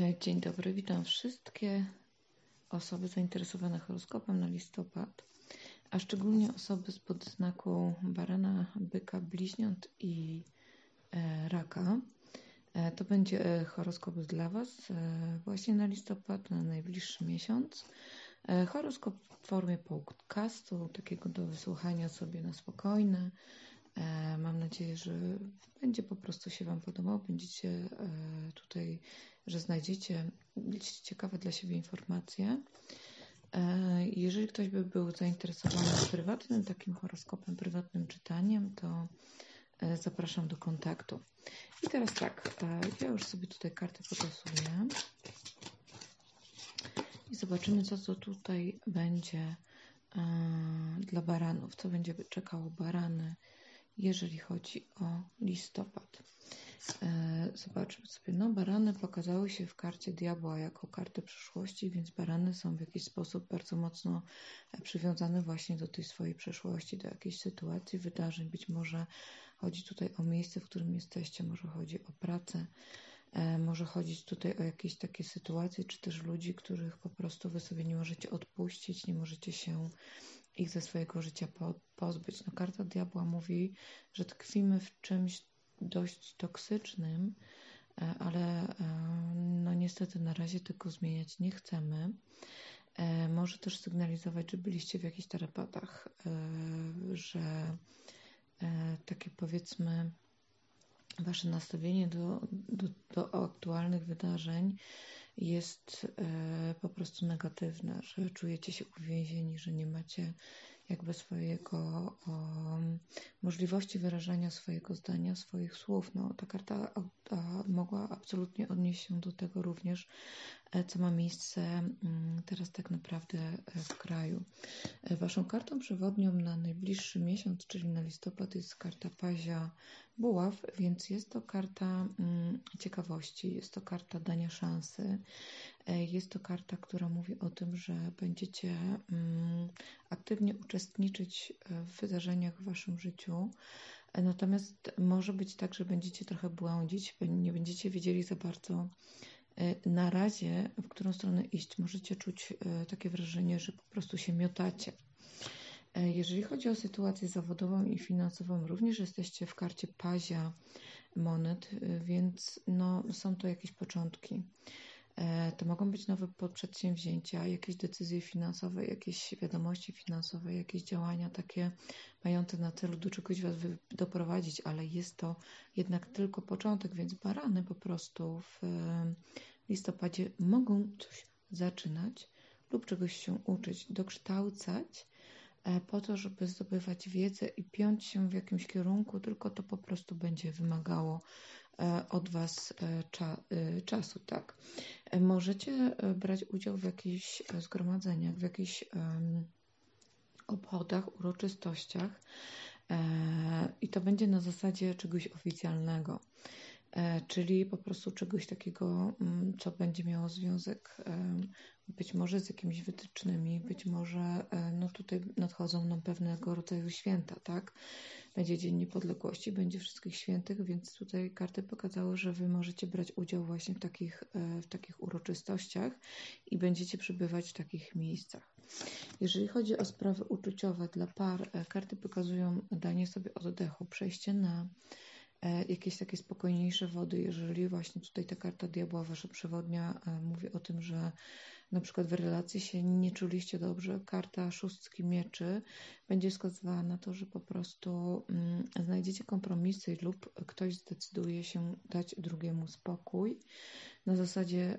E, dzień dobry, witam wszystkie osoby zainteresowane horoskopem na listopad, a szczególnie osoby z podznaku barana, byka, bliźniąt i e, raka. E, to będzie horoskop dla Was właśnie na listopad, na najbliższy miesiąc. Horoskop w formie podcastu, takiego do wysłuchania sobie na spokojne. Mam nadzieję, że będzie po prostu się Wam podobał. Będziecie tutaj że znajdziecie ciekawe dla siebie informacje. E, jeżeli ktoś by był zainteresowany prywatnym takim horoskopem, prywatnym czytaniem, to e, zapraszam do kontaktu. I teraz tak, e, ja już sobie tutaj kartę potasuję i zobaczymy, co to tutaj będzie dla baranów, co będzie czekało barany, jeżeli chodzi o listopad. E, zobaczmy sobie. No, barany pokazały się w karcie diabła jako karty przeszłości, więc barany są w jakiś sposób bardzo mocno e, przywiązane właśnie do tej swojej przeszłości, do jakiejś sytuacji, wydarzeń. Być może chodzi tutaj o miejsce, w którym jesteście, może chodzi o pracę, e, może chodzić tutaj o jakieś takie sytuacje, czy też ludzi, których po prostu wy sobie nie możecie odpuścić, nie możecie się ich ze swojego życia pozbyć. No, karta diabła mówi, że tkwimy w czymś dość toksycznym, e, ale e, no niestety na razie tego zmieniać nie chcemy. E, może też sygnalizować, że byliście w jakichś tarapatach, że takie powiedzmy wasze nastawienie do, do, do aktualnych wydarzeń jest po prostu negatywne, że czujecie się uwięzieni, że nie macie jakby swojego możliwości wyrażania swojego zdania, swoich słów. No, ta karta a, a, mogła absolutnie odnieść się do tego również, e, co ma miejsce mm, teraz tak naprawdę e, w kraju. E, waszą kartą przewodnią na najbliższy miesiąc, czyli na listopad, jest karta Pazia Buław, więc jest to karta mm, ciekawości, jest to karta dania szansy, E, jest to karta, która mówi o tym, że będziecie mm, aktywnie uczestniczyć e, w wydarzeniach w waszym życiu. E, natomiast może być tak, że będziecie trochę błądzić, nie będziecie wiedzieli za bardzo na razie, w którą stronę iść. Możecie czuć takie wrażenie, że po prostu się miotacie. Jeżeli chodzi o sytuację zawodową i finansową, również jesteście w karcie pazia monet, więc no, są to jakieś początki. E, to mogą być nowe przedsięwzięcia, jakieś decyzje finansowe, jakieś wiadomości finansowe, jakieś działania takie mające na celu do czegoś Was doprowadzić, ale jest to jednak tylko początek, więc barany po prostu w listopadzie mogą coś zaczynać lub czegoś się uczyć, dokształcać e, po to, żeby zdobywać wiedzę i piąć się w jakimś kierunku, tylko to po prostu będzie wymagało E, od Was e, cza, czasu, tak. Możecie brać udział w jakichś zgromadzeniach, w jakichś obchodach, uroczystościach i to będzie na zasadzie czegoś oficjalnego. Czyli po prostu czegoś takiego, mm, co będzie miało związek być może z jakimiś wytycznymi, być może no tutaj nadchodzą nam pewnego rodzaju święta, tak? będzie Dzień Niepodległości, będzie Wszystkich Świętych, więc tutaj karty pokazały, że Wy możecie brać udział właśnie w takich, e, w takich uroczystościach i będziecie przebywać w takich miejscach. Jeżeli chodzi o sprawy uczuciowe dla par, e, karty pokazują danie sobie oddechu, przejście na e, jakieś takie spokojniejsze wody. Jeżeli właśnie tutaj ta karta diabła, wasza przewodnia, mówi o tym, że na przykład w relacji się nie czuliście dobrze, karta szóstki mieczy będzie wskazywała na to, że po prostu mm, znajdziecie kompromisy lub ktoś zdecyduje się dać drugiemu spokój. Na zasadzie y,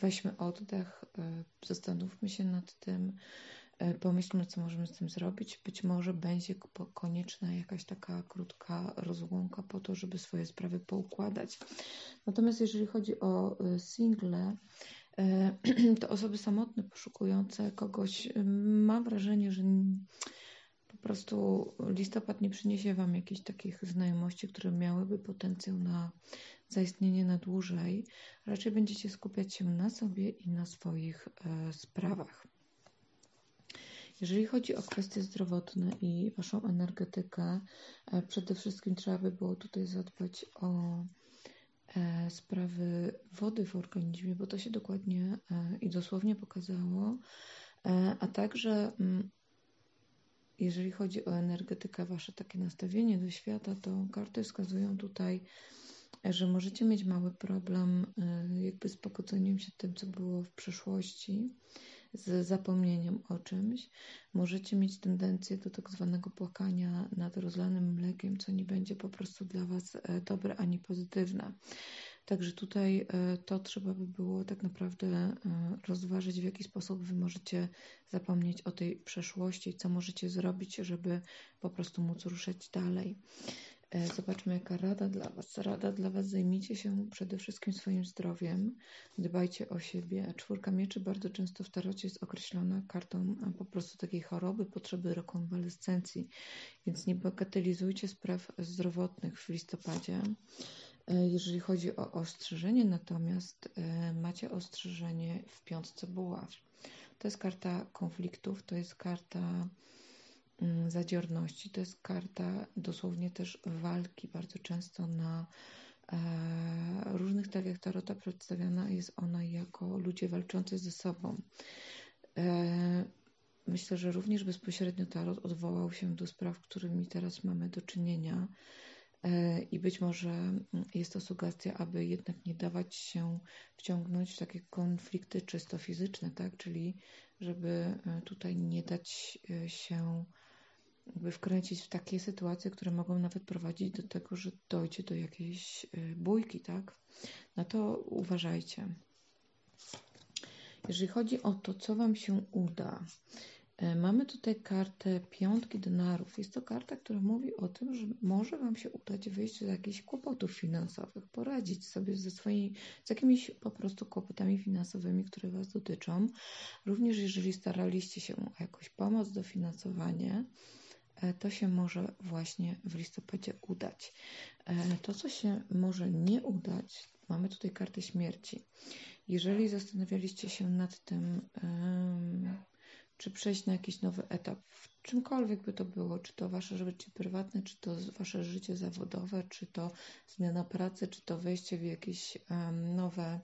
weźmy oddech, zastanówmy się nad tym, pomyślmy, co możemy z tym zrobić. Być może będzie konieczna jakaś taka krótka rozłąka po to, żeby swoje sprawy poukładać. Natomiast jeżeli chodzi o single, E, to osoby samotne, poszukujące kogoś, e, mam wrażenie, że po prostu listopad nie przyniesie Wam jakichś takich znajomości, które miałyby potencjał na zaistnienie na dłużej. Raczej będziecie skupiać się na sobie i na swoich e, sprawach. Jeżeli chodzi o kwestie zdrowotne i Waszą energetykę, przede wszystkim trzeba by było tutaj zadbać o sprawy wody w organizmie, bo to się dokładnie i dosłownie pokazało, a także mm, jeżeli chodzi o energetykę, wasze takie nastawienie do świata, to karty wskazują tutaj, że możecie mieć mały problem jakby z pokłóceniem się tym, co było w przeszłości, z zapomnieniem o czymś. Możecie mieć tendencję do tak zwanego płakania nad rozlanym mlekiem, co nie będzie po prostu dla Was e, dobre ani pozytywne. Także tutaj e, to trzeba by było tak naprawdę e, rozważyć, w jaki sposób Wy możecie zapomnieć o tej przeszłości, co możecie zrobić, żeby po prostu móc ruszać dalej. E, zobaczmy, jaka rada dla Was. Rada dla Was, zajmijcie się przede wszystkim swoim zdrowiem, dbajcie o siebie. Czwórka mieczy bardzo często w tarocie jest określona kartą po prostu takiej choroby, potrzeby rekonwalescencji, więc nie bagatelizujcie spraw zdrowotnych w listopadzie. E, jeżeli chodzi o ostrzeżenie, natomiast e, macie ostrzeżenie w piątce buław. To jest karta konfliktów, to jest karta zadziorności. To jest karta dosłownie też walki. Bardzo często na e, różnych taliach tarota przedstawiana jest ona jako ludzie walczący ze sobą. E, myślę, że również bezpośrednio tarot odwołał się do spraw, którymi teraz mamy do czynienia. E, I być może mm, jest to sugestia, aby jednak nie dawać się wciągnąć w takie konflikty czysto fizyczne, tak? Czyli żeby tutaj nie dać się jakby wkręcić w takie sytuacje, które mogą nawet prowadzić do tego, że dojdzie do jakiejś y, bójki, tak? Na to uważajcie. Jeżeli chodzi o to, co Wam się uda, y, mamy tutaj kartę piątki denarów. Jest to karta, która mówi o tym, że może Wam się udać wyjść z jakichś kłopotów finansowych, poradzić sobie ze swoimi, z jakimiś po prostu kłopotami finansowymi, które Was dotyczą. Również jeżeli staraliście się o jakąś pomoc, dofinansowanie, E, to się może właśnie w listopadzie udać. E, to, co się może nie udać, mamy tutaj kartę śmierci. Jeżeli zastanawialiście się nad tym, czy przejść na jakiś nowy etap, w czymkolwiek by to było, czy to wasze życie prywatne, czy to wasze życie zawodowe, czy to zmiana pracy, czy to wejście w jakieś nowe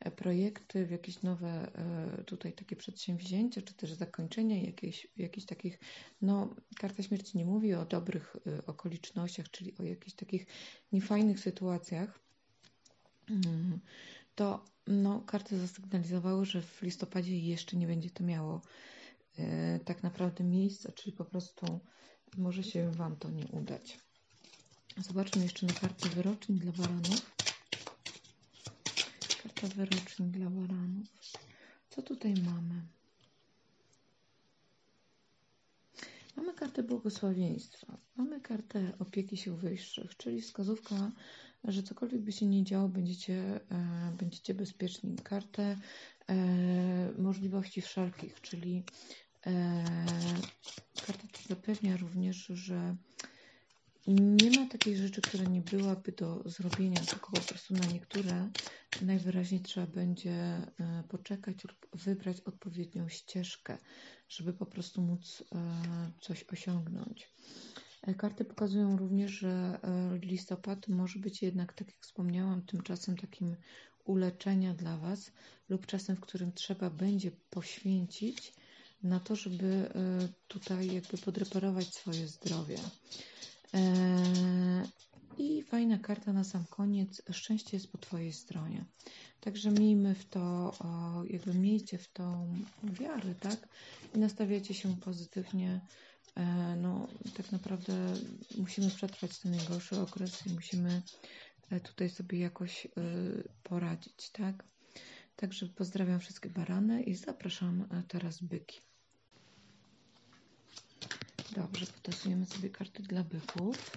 e, projekty, w jakieś nowe e, tutaj takie przedsięwzięcia, czy też zakończenie jakichś, jakichś takich, no karta śmierci nie mówi o dobrych e, okolicznościach, czyli o jakichś takich niefajnych sytuacjach, mm, to no, karty zasygnalizowały, że w listopadzie jeszcze nie będzie to miało tak naprawdę miejsca, czyli po prostu może się Wam to nie udać. Zobaczmy jeszcze na kartę wyroczni dla baranów. Karta wyroczni dla baranów. Co tutaj mamy? Mamy kartę błogosławieństwa. Mamy kartę opieki sił wyższych, czyli wskazówka, że cokolwiek by się nie działo, będziecie, e, będziecie bezpieczni. Kartę e, możliwości wszelkich, czyli E, karta to zapewnia również, że nie ma takiej rzeczy, która nie byłaby do zrobienia, tylko po prostu na niektóre najwyraźniej trzeba będzie e, poczekać lub wybrać odpowiednią ścieżkę, żeby po prostu móc e, coś osiągnąć. Karty pokazują również, że listopad może być jednak, tak jak wspomniałam, tymczasem takim uleczenia dla Was lub czasem, w którym trzeba będzie poświęcić na to, żeby e, tutaj jakby podreperować swoje zdrowie. E, I fajna karta na sam koniec. Szczęście jest po Twojej stronie. Także miejmy w to, jakby miejcie w tą wiarę, tak? I nastawiacie się pozytywnie. E, no, tak naprawdę musimy przetrwać ten najgorszy okres i musimy tutaj sobie jakoś poradzić, tak? Także pozdrawiam wszystkie barany i zapraszam teraz byki. Dobrze, potasujemy sobie karty dla byków.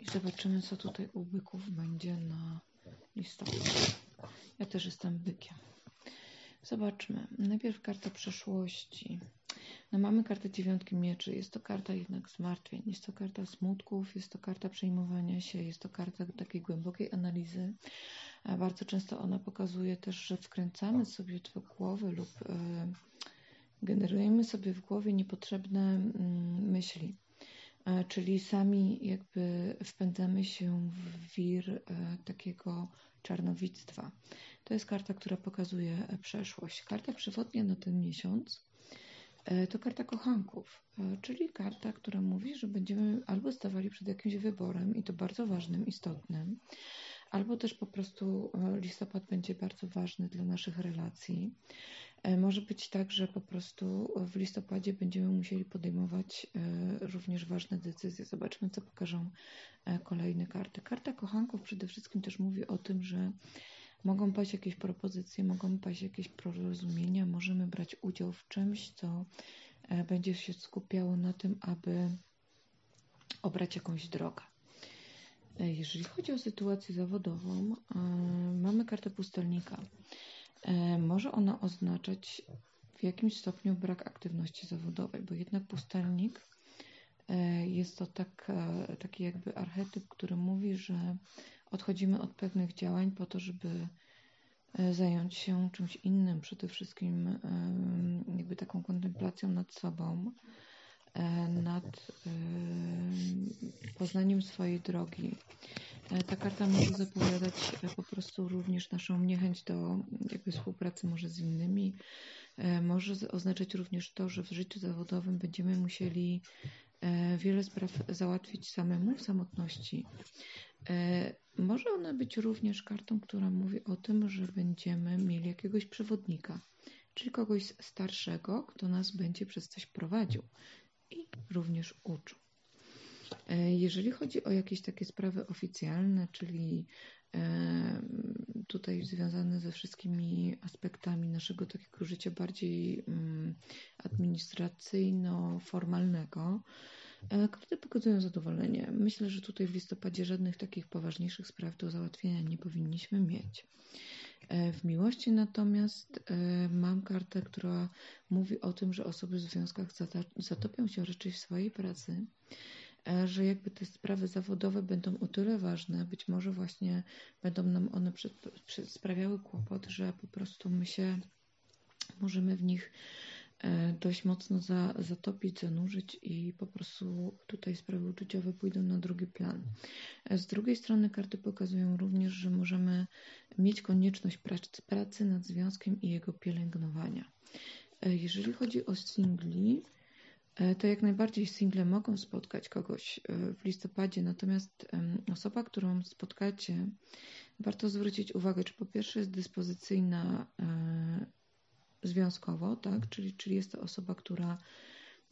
I zobaczymy, co tutaj u byków będzie na listopad. Ja też jestem bykiem. Zobaczmy. Najpierw karta przeszłości. No mamy kartę dziewiątki mieczy. Jest to karta jednak zmartwień. Jest to karta smutków. Jest to karta przejmowania się. Jest to karta takiej głębokiej analizy. Bardzo często ona pokazuje też, że wkręcamy sobie w głowy lub... Yy, generujemy sobie w głowie niepotrzebne mm, myśli. czyli sami jakby wpędzamy się w wir takiego czarnowictwa. To jest karta, która pokazuje przeszłość. Karta przewodnia na ten miesiąc to karta kochanków, czyli karta, która mówi, że będziemy albo stawali przed jakimś wyborem i to bardzo ważnym, istotnym, albo też po prostu e, listopad będzie bardzo ważny dla naszych relacji. E, może być tak, że po prostu w listopadzie będziemy musieli podejmować e, również ważne decyzje. Zobaczmy, co pokażą kolejne karty. Karta kochanków przede wszystkim też mówi o tym, że mogą paść jakieś propozycje, mogą paść jakieś porozumienia, możemy brać udział w czymś, co będzie się skupiało na tym, aby obrać jakąś drogę. E, jeżeli chodzi o sytuację zawodową, e, mamy kartę pustelnika. E, może ona oznaczać w jakimś stopniu brak aktywności zawodowej, bo jednak pustelnik jest to tak, taki jakby archetyp, który mówi, że odchodzimy od pewnych działań po to, żeby zająć się czymś innym, przede wszystkim jakby taką kontemplacją nad sobą, E, nad e, poznaniem swojej drogi. E, ta karta może zapowiadać po prostu również naszą niechęć do jakby współpracy może z innymi. Może oznaczać również to, że w życiu zawodowym będziemy musieli wiele spraw załatwić samemu w samotności. Może ona być również kartą, która mówi o tym, że będziemy mieli jakiegoś przewodnika, czyli kogoś starszego, kto nas będzie przez coś prowadził i również uczył. E, jeżeli chodzi o jakieś takie sprawy oficjalne, czyli e, tutaj związane ze wszystkimi aspektami naszego takiego życia bardziej mm, administracyjno-formalnego, e, karty pokazują zadowolenie. Myślę, że tutaj w listopadzie żadnych takich poważniejszych spraw do załatwienia nie powinniśmy mieć. E, w miłości natomiast e, mam kartę, która mówi o tym, że osoby w związkach zatopią się raczej w swojej pracy, że jakby te sprawy zawodowe będą o tyle ważne, być może właśnie będą nam one przed, przed sprawiały kłopot, że po prostu my się możemy w nich dość mocno za, zatopić, zanurzyć i po prostu tutaj sprawy uczuciowe pójdą na drugi plan. E, z drugiej strony karty pokazują również, że możemy mieć konieczność pracy, pracy nad związkiem i jego pielęgnowania. E, jeżeli chodzi o singli, to jak najbardziej single mogą spotkać kogoś w listopadzie, natomiast osoba, którą spotkacie, warto zwrócić uwagę, czy po pierwsze jest dyspozycyjna związkowo, tak? Czyli, czyli jest to osoba, która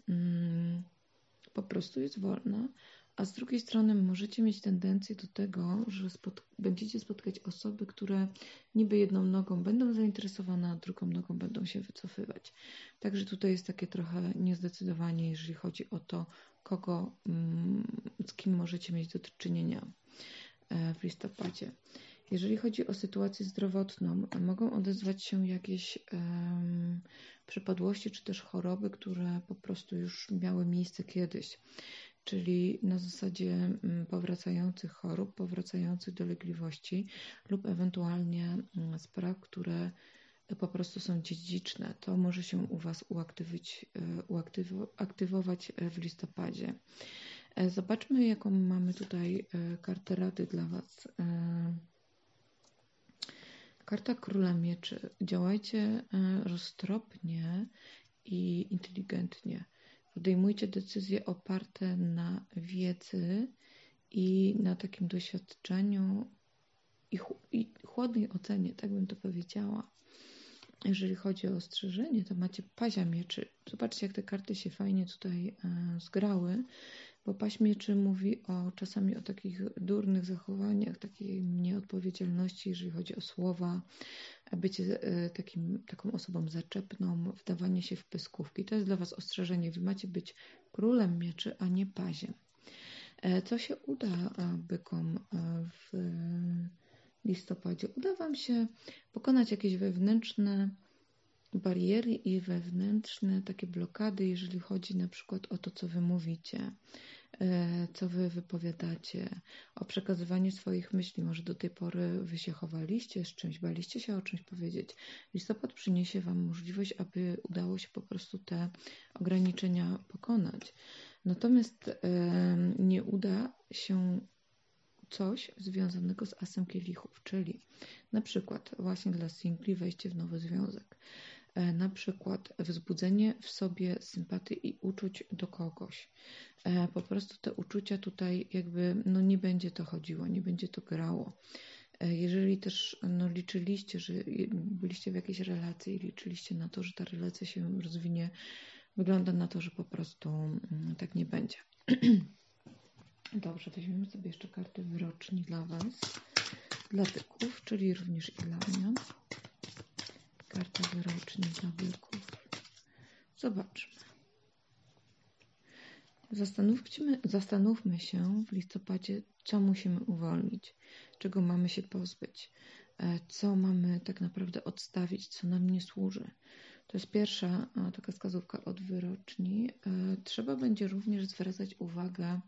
mm, po prostu jest wolna, a z drugiej strony możecie mieć tendencję do tego, że spot będziecie spotkać osoby, które niby jedną nogą będą zainteresowane, a drugą nogą będą się wycofywać. Także tutaj jest takie trochę niezdecydowanie, jeżeli chodzi o to, kogo, mm, z kim możecie mieć do czynienia e, w listopadzie. Jeżeli chodzi o sytuację zdrowotną, mogą odezwać się jakieś um, przypadłości czy też choroby, które po prostu już miały miejsce kiedyś, czyli na zasadzie mm, powracających chorób, powracających dolegliwości lub ewentualnie mm, spraw, które po prostu są dziedziczne. To może się u Was uaktywić, e, uaktywować w listopadzie. E, zobaczmy, jaką mamy tutaj e, kartę rady dla Was. Karta Króla Mieczy. Działajcie e, roztropnie i inteligentnie. Podejmujcie decyzje oparte na wiedzy i na takim doświadczeniu i, i chłodnej ocenie, tak bym to powiedziała. Jeżeli chodzi o ostrzeżenie, to macie pazia mieczy. Zobaczcie, jak te karty się fajnie tutaj e, zgrały bo paśmieczy mówi o czasami o takich durnych zachowaniach, takiej nieodpowiedzialności, jeżeli chodzi o słowa, bycie e, takim, taką osobą zaczepną, wdawanie się w pyskówki. To jest dla Was ostrzeżenie. Wy macie być królem mieczy, a nie paziem. E, co się uda e, bykom w listopadzie? Uda Wam się pokonać jakieś wewnętrzne bariery i wewnętrzne takie blokady, jeżeli chodzi na przykład o to, co wy mówicie, e, co wy wypowiadacie, o przekazywanie swoich myśli. Może do tej pory wy się chowaliście z czymś, baliście się o czymś powiedzieć. Listopad przyniesie wam możliwość, aby udało się po prostu te ograniczenia pokonać. Natomiast nie uda się coś związanego z asem kielichów, czyli na przykład właśnie dla singli wejście w nowy związek, e, na przykład wzbudzenie w sobie sympatii i uczuć do kogoś. E, po prostu te uczucia tutaj jakby no nie będzie to chodziło, nie będzie to grało. E, jeżeli też no, liczyliście, że byliście w jakiejś relacji i liczyliście na to, że ta relacja się rozwinie, wygląda na to, że po prostu mm, tak nie będzie. Dobrze, weźmiemy sobie jeszcze kartę wyroczni dla Was, dla byków, czyli również i dla mnie. Karta wyroczni dla byków. Zobaczmy. Zastanówmy, zastanówmy się w listopadzie, co musimy uwolnić, czego mamy się pozbyć, e, co mamy tak naprawdę odstawić, co nam nie służy. To jest pierwsza taka wskazówka od wyroczni. E, trzeba będzie również zwracać uwagę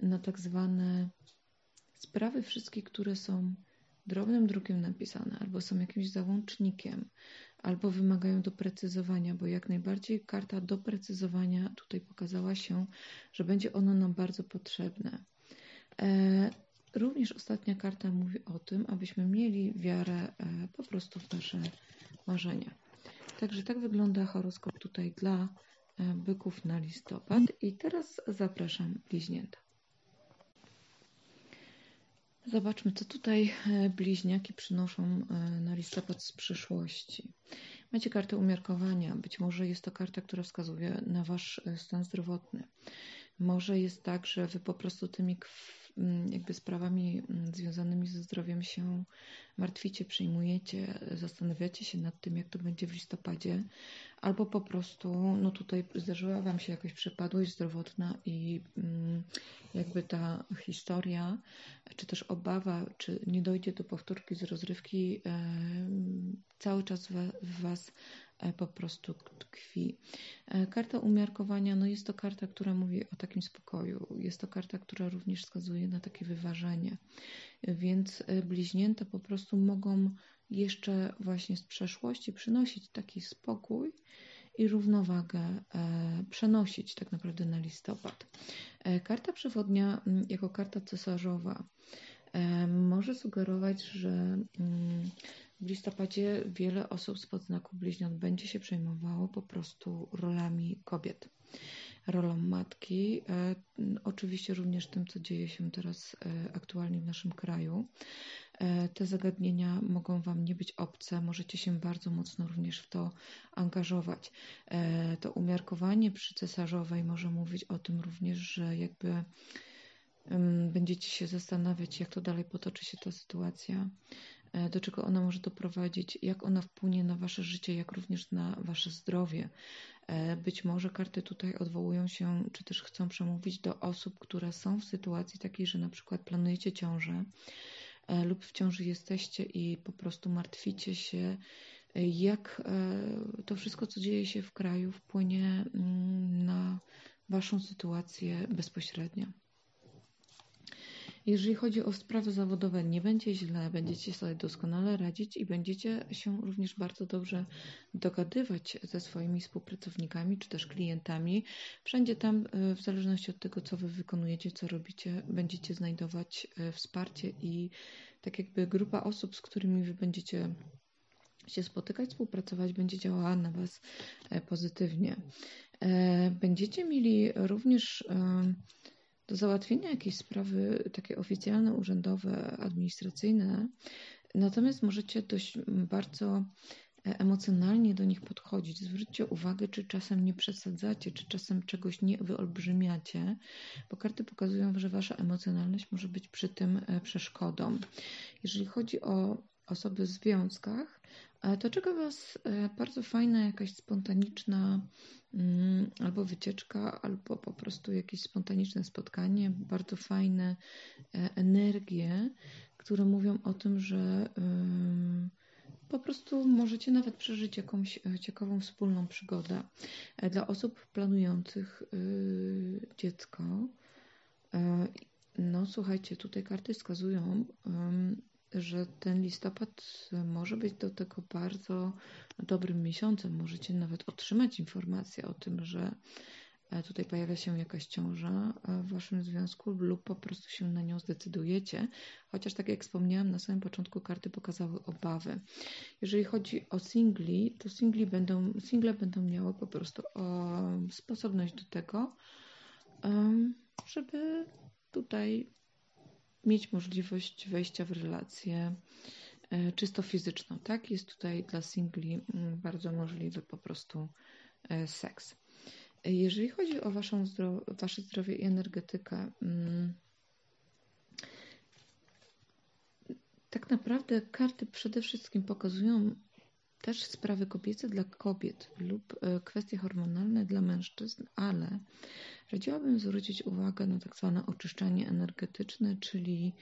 na tak zwane sprawy wszystkie, które są drobnym drukiem napisane, albo są jakimś załącznikiem, albo wymagają doprecyzowania, bo jak najbardziej karta doprecyzowania tutaj pokazała się, że będzie ono nam bardzo potrzebne. E, również ostatnia karta mówi o tym, abyśmy mieli wiarę e, po prostu w nasze marzenia. Także tak wygląda horoskop tutaj dla e, byków na listopad. I teraz zapraszam bliźnięta. Zobaczmy, co tutaj e, bliźniaki przynoszą e, na listopad z przyszłości. Macie kartę umiarkowania. Być może jest to karta, która wskazuje na Wasz e, stan zdrowotny. Może jest tak, że Wy po prostu tymi jakby sprawami związanymi ze zdrowiem się martwicie, przejmujecie, zastanawiacie się nad tym, jak to będzie w listopadzie, albo po prostu, no tutaj zdarzyła Wam się jakaś przypadłość zdrowotna i mm, jakby ta historia, czy też obawa, czy nie dojdzie do powtórki z rozrywki, e, cały czas w Was po prostu tkwi. E, karta umiarkowania, no jest to karta, która mówi o takim spokoju. Jest to karta, która również wskazuje na takie wyważenie. Więc bliźnięta po prostu mogą jeszcze właśnie z przeszłości przynosić taki spokój i równowagę e, przenosić tak naprawdę na listopad. E, karta przewodnia mm, jako karta cesarzowa e, może sugerować, że mm, w listopadzie wiele osób z podznaku bliźniąt będzie się przejmowało po prostu rolami kobiet rolą matki, oczywiście również tym, co dzieje się teraz aktualnie w naszym kraju. E, te zagadnienia mogą Wam nie być obce, możecie się bardzo mocno również w to angażować. E, to umiarkowanie przy cesarzowej może mówić o tym również, że jakby będziecie się zastanawiać, jak to dalej potoczy się ta sytuacja, e, do czego ona może doprowadzić, jak ona wpłynie na Wasze życie, jak również na Wasze zdrowie. Być może karty tutaj odwołują się, czy też chcą przemówić do osób, które są w sytuacji takiej, że na przykład planujecie ciążę E, lub w ciąży jesteście i po prostu martwicie się, e, jak e, to wszystko, co dzieje się w kraju, wpłynie mm, na Waszą sytuację bezpośrednio. Jeżeli chodzi o sprawy zawodowe, nie będzie źle, będziecie sobie doskonale radzić i będziecie się również bardzo dobrze dogadywać ze swoimi współpracownikami czy też klientami. Wszędzie tam, e, w zależności od tego, co wy wykonujecie, co robicie, będziecie znajdować e, wsparcie i tak jakby grupa osób, z którymi wy będziecie się spotykać, współpracować, będzie działała na Was e, pozytywnie. Będziecie mieli również do załatwienia jakiejś sprawy takie oficjalne, urzędowe, administracyjne, natomiast możecie dość bardzo e, emocjonalnie do nich podchodzić. Zwróćcie uwagę, czy czasem nie przesadzacie, czy czasem czegoś nie wyolbrzymiacie, bo karty pokazują, że wasza emocjonalność może być przy tym e, przeszkodą. Jeżeli chodzi o osoby w związkach, e, to czeka Was bardzo fajna, jakaś spontaniczna Mm, albo wycieczka, albo po prostu jakieś spontaniczne spotkanie, bardzo fajne e, energie, które mówią o tym, że po prostu możecie nawet przeżyć jakąś e, ciekawą wspólną przygodę. E, dla osób planujących dziecko, no słuchajcie, tutaj karty wskazują, że ten listopad może być do tego bardzo dobrym miesiącem. Możecie nawet otrzymać informację o tym, że tutaj pojawia się jakaś ciąża w waszym związku lub po prostu się na nią zdecydujecie, chociaż tak jak wspomniałam na samym początku karty pokazały obawy. Jeżeli chodzi o singli, to singli będą, single będą miały po prostu sposobność do tego, żeby tutaj mieć możliwość wejścia w relację e, czysto fizyczną, tak? Jest tutaj dla singli mm, bardzo możliwy po prostu e, seks. Jeżeli chodzi o waszą wasze zdrowie i energetykę, mm, tak naprawdę karty przede wszystkim pokazują też sprawy kobiece dla kobiet lub e, kwestie hormonalne dla mężczyzn, ale radziłabym zwrócić uwagę na tak zwane oczyszczanie energetyczne, czyli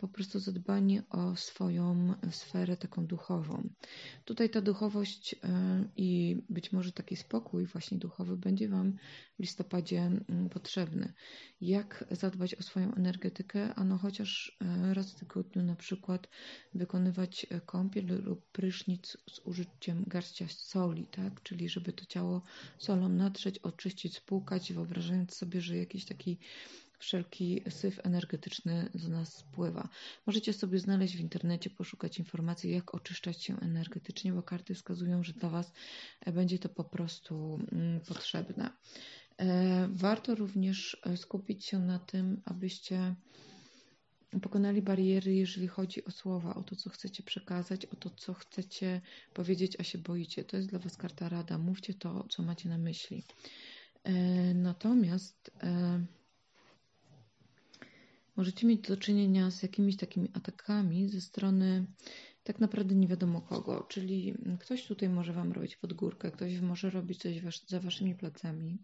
po prostu zadbanie o swoją sferę taką duchową. Tutaj ta duchowość e, i być może taki spokój właśnie duchowy będzie Wam w listopadzie mm, potrzebny. Jak zadbać o swoją energetykę? Ano chociaż e, raz w tygodniu na przykład wykonywać kąpiel lub prysznic z użyciem garścia soli, tak? Czyli żeby to ciało solą natrzeć, oczyścić, spłukać, wyobrażając sobie, że jakiś taki wszelki syf energetyczny z nas spływa. Możecie sobie znaleźć w internecie, poszukać informacji, jak oczyszczać się energetycznie, bo karty wskazują, że dla Was e, będzie to po prostu mm, potrzebne. E, warto również e, skupić się na tym, abyście pokonali bariery, jeżeli chodzi o słowa, o to, co chcecie przekazać, o to, co chcecie powiedzieć, a się boicie. To jest dla Was karta rada. Mówcie to, co macie na myśli. Natomiast możecie mieć do czynienia z jakimiś takimi atakami ze strony tak naprawdę nie wiadomo kogo, czyli ktoś tutaj może Wam robić podgórkę, ktoś może robić coś wasz, za Waszymi plecami,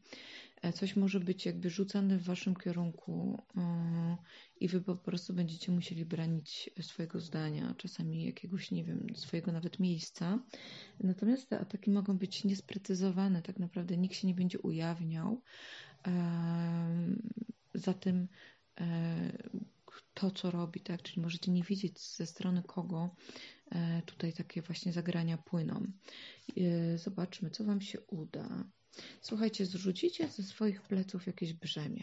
e, coś może być jakby rzucane w Waszym kierunku yy, i Wy po prostu będziecie musieli branić swojego zdania, czasami jakiegoś, nie wiem, swojego nawet miejsca. Natomiast te ataki mogą być niesprecyzowane, tak naprawdę nikt się nie będzie ujawniał. Yy, za tym to, co robi, tak? Czyli możecie nie widzieć ze strony kogo e, tutaj takie właśnie zagrania płyną. E, zobaczmy, co Wam się uda. Słuchajcie, zrzucicie ze swoich pleców jakieś brzemię.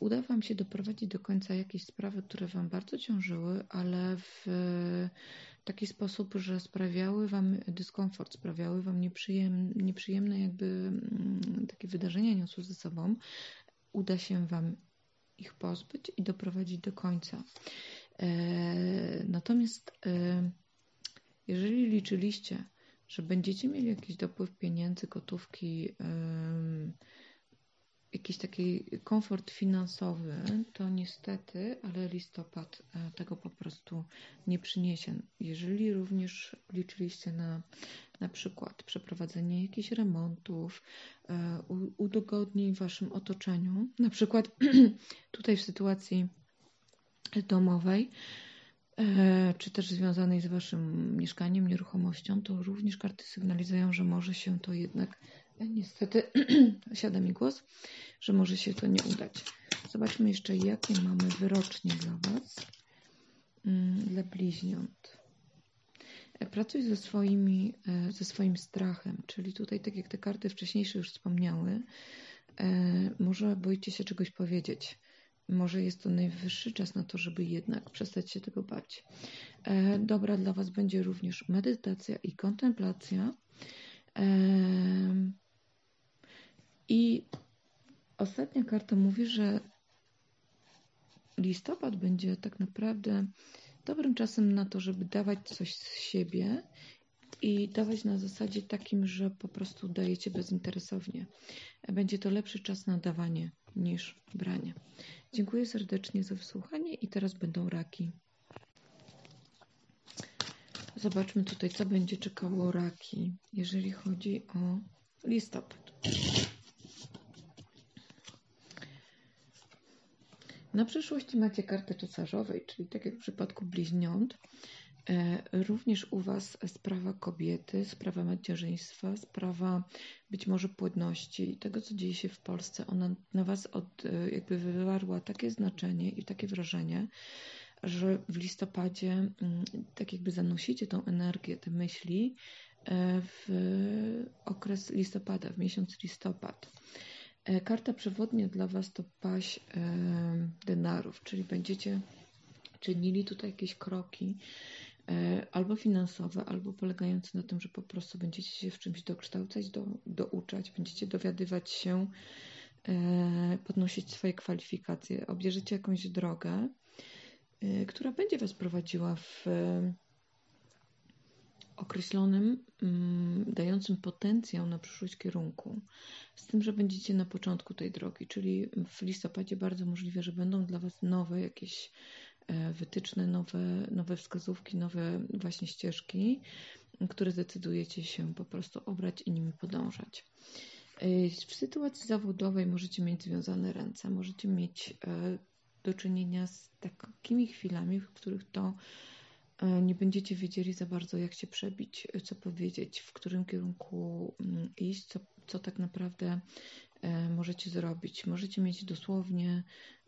Uda Wam się doprowadzić do końca jakieś sprawy, które Wam bardzo ciążyły, ale w taki sposób, że sprawiały Wam dyskomfort, sprawiały Wam nieprzyjemne, nieprzyjemne jakby mm, takie wydarzenia niosły ze sobą. Uda się Wam ich pozbyć i doprowadzić do końca. E, natomiast e, jeżeli liczyliście, że będziecie mieli jakiś dopływ pieniędzy, gotówki, jakiś taki komfort finansowy, to niestety, ale listopad e, tego po prostu nie przyniesie. Jeżeli również liczyliście na na przykład przeprowadzenie jakichś remontów, e, udogodnień w waszym otoczeniu, na przykład tutaj w sytuacji domowej, e, czy też związanej z waszym mieszkaniem, nieruchomością, to również karty sygnalizują, że może się to jednak, niestety, siada mi głos, że może się to nie udać. Zobaczmy jeszcze, jakie mamy wyrocznie dla Was, mm, dla bliźniąt. Pracuj ze, swoimi, e, ze swoim strachem, czyli tutaj, tak jak te karty wcześniejsze już wspomniały, e, może boicie się czegoś powiedzieć. Może jest to najwyższy czas na to, żeby jednak przestać się tego bać. E, dobra dla Was będzie również medytacja i kontemplacja. I ostatnia karta mówi, że listopad będzie tak naprawdę dobrym czasem na to, żeby dawać coś z siebie i dawać na zasadzie takim, że po prostu dajecie bezinteresownie. Będzie to lepszy czas na dawanie niż branie. Dziękuję serdecznie za wysłuchanie i teraz będą raki. Zobaczmy tutaj, co będzie czekało raki, jeżeli chodzi o listopad. Na przyszłości macie kartę cesarzowej, czyli tak jak w przypadku bliźniąt, e, również u Was sprawa kobiety, sprawa macierzyństwa, sprawa być może płodności, tego co dzieje się w Polsce, ona na Was od, e, jakby wywarła takie znaczenie i takie wrażenie, że w listopadzie mm, tak jakby zanosicie tą energię, te myśli e, w okres listopada, w miesiąc listopad. Karta przewodnia dla Was to paść denarów, czyli będziecie czynili tutaj jakieś kroki albo finansowe, albo polegające na tym, że po prostu będziecie się w czymś dokształcać, do, douczać, będziecie dowiadywać się, podnosić swoje kwalifikacje, obierzecie jakąś drogę, która będzie Was prowadziła w określonym, mm, dającym potencjał na przyszłość kierunku. Z tym, że będziecie na początku tej drogi, czyli w listopadzie bardzo możliwe, że będą dla Was nowe jakieś e, wytyczne, nowe, nowe wskazówki, nowe właśnie ścieżki, które zdecydujecie się po prostu obrać i nimi podążać. E, w sytuacji zawodowej możecie mieć związane ręce, możecie mieć e, do czynienia z takimi chwilami, w których to nie będziecie wiedzieli za bardzo, jak się przebić, co powiedzieć, w którym kierunku mm, iść, co, co tak naprawdę e, możecie zrobić. Możecie mieć dosłownie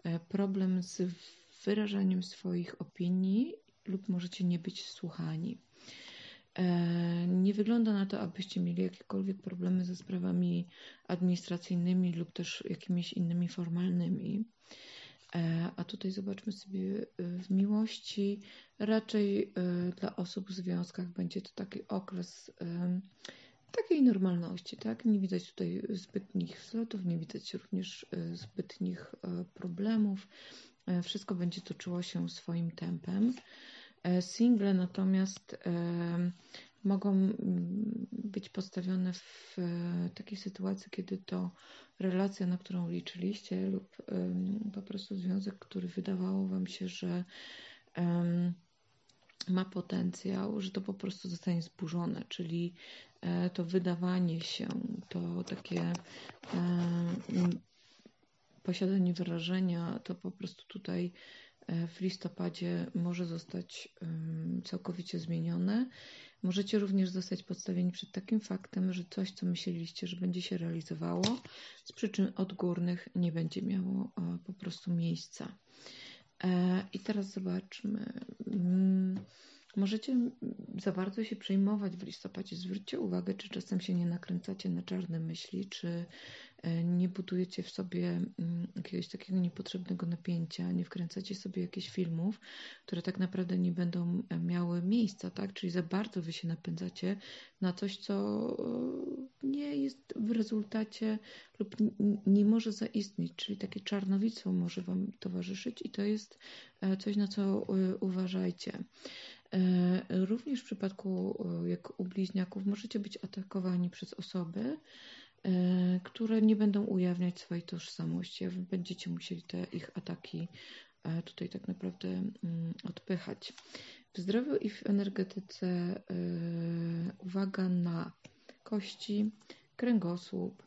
e, problem z wyrażaniem swoich opinii lub możecie nie być słuchani. Nie wygląda na to, abyście mieli jakiekolwiek problemy ze sprawami administracyjnymi lub też jakimiś innymi formalnymi. E, a tutaj zobaczmy sobie e, w miłości. Raczej e, dla osób w związkach będzie to taki okres takiej normalności, tak? Nie widać tutaj zbytnich wzlotów, nie widać również zbytnich problemów. Wszystko będzie toczyło się swoim tempem. Single natomiast mogą mm, być postawione w takiej sytuacji, kiedy to relacja, na którą liczyliście, lub po prostu związek, który wydawało Wam się, że ma potencjał, że to po prostu zostanie zburzone, czyli e, to wydawanie się, to takie posiadanie wyrażenia, to po prostu tutaj e, w listopadzie może zostać całkowicie zmienione Możecie również zostać podstawieni przed takim faktem, że coś, co myśleliście, że będzie się realizowało, z przyczyn odgórnych nie będzie miało e, po prostu miejsca. E, I teraz zobaczmy. Mm, możecie za bardzo się przejmować w listopadzie. Zwróćcie uwagę, czy czasem się nie nakręcacie na czarne myśli, czy E, nie budujecie w sobie mm, jakiegoś takiego niepotrzebnego napięcia, nie wkręcacie sobie jakichś filmów, które tak naprawdę nie będą e, miały miejsca, tak? Czyli za bardzo wy się napędzacie na coś, co e, nie jest w rezultacie lub nie może zaistnieć, czyli takie czarnowictwo może wam towarzyszyć i to jest coś, na co uważajcie. Również w przypadku jak u bliźniaków możecie być atakowani przez osoby, E, które nie będą ujawniać swojej tożsamości, a wy będziecie musieli te ich ataki e, tutaj tak naprawdę mm, odpychać. W zdrowiu i w energetyce e, uwaga na kości, kręgosłup,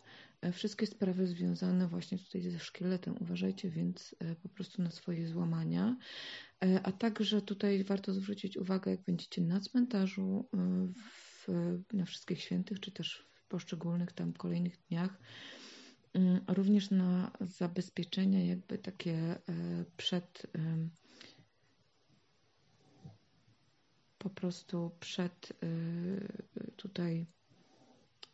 wszystkie sprawy związane właśnie tutaj ze szkieletem. Uważajcie więc po prostu na swoje złamania. A także tutaj warto zwrócić uwagę, jak będziecie na cmentarzu, w, na wszystkich świętych, czy też poszczególnych tam kolejnych dniach. Mm, również na zabezpieczenia jakby takie e, przed po prostu przed e, tutaj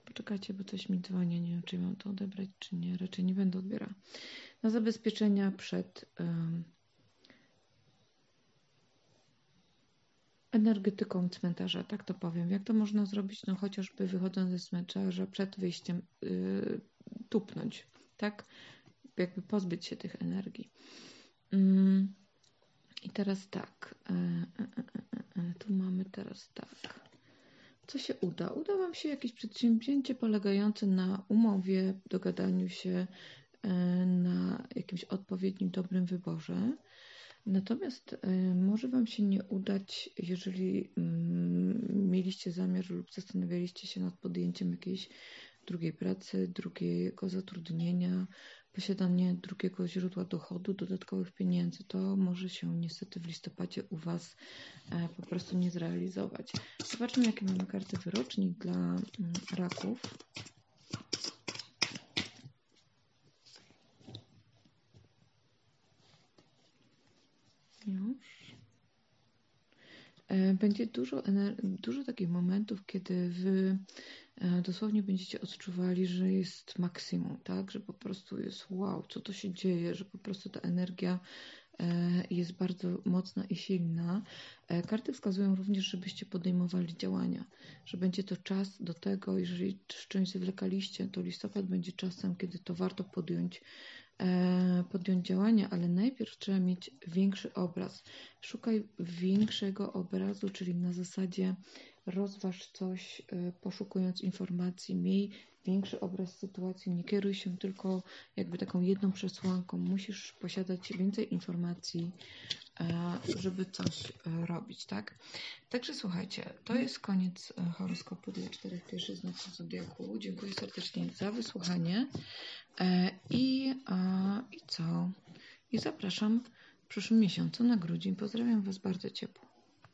poczekajcie, bo coś mi dzwoni, nie wiem czy mam to odebrać czy nie, raczej nie będę odbierała. Na zabezpieczenia przed energetyką cmentarza, tak to powiem. Jak to można zrobić? No chociażby wychodząc ze cmentarza przed wyjściem yy, tupnąć, tak? Jakby pozbyć się tych energii. Yy. I teraz tak. Yy, tu mamy teraz tak. Co się uda? Uda Wam się jakieś przedsięwzięcie polegające na umowie, dogadaniu się, na jakimś odpowiednim, dobrym wyborze Natomiast y, może Wam się nie udać, jeżeli mm, mieliście zamiar lub zastanawialiście się nad podjęciem jakiejś drugiej pracy, drugiego zatrudnienia, posiadanie drugiego źródła dochodu, dodatkowych pieniędzy, to może się niestety w listopadzie u Was e, po prostu nie zrealizować. Zobaczmy, jakie mamy karty wyroczni dla mm, raków. Już. E, będzie dużo, dużo takich momentów, kiedy wy dosłownie będziecie odczuwali, że jest maksimum, tak? Że po prostu jest wow, co to się dzieje, że po prostu ta energia jest bardzo mocna i silna. Karty wskazują również, żebyście podejmowali działania, że będzie to czas do tego, jeżeli z czymś zwlekaliście, to listopad będzie czasem, kiedy to warto podjąć E, podjąć działania, ale najpierw trzeba mieć większy obraz. Szukaj większego obrazu, czyli na zasadzie rozważ coś, e, poszukując informacji, miej większy obraz sytuacji, nie kieruj się tylko jakby taką jedną przesłanką. Musisz posiadać więcej informacji, e, żeby coś robić, tak? Także słuchajcie, to jest koniec horoskopu dla czterech pierwszych znaków zodiaku. Dziękuję serdecznie za wysłuchanie. E, I, I co? I zapraszam w przyszłym miesiącu na grudzień. Pozdrawiam Was bardzo ciepło.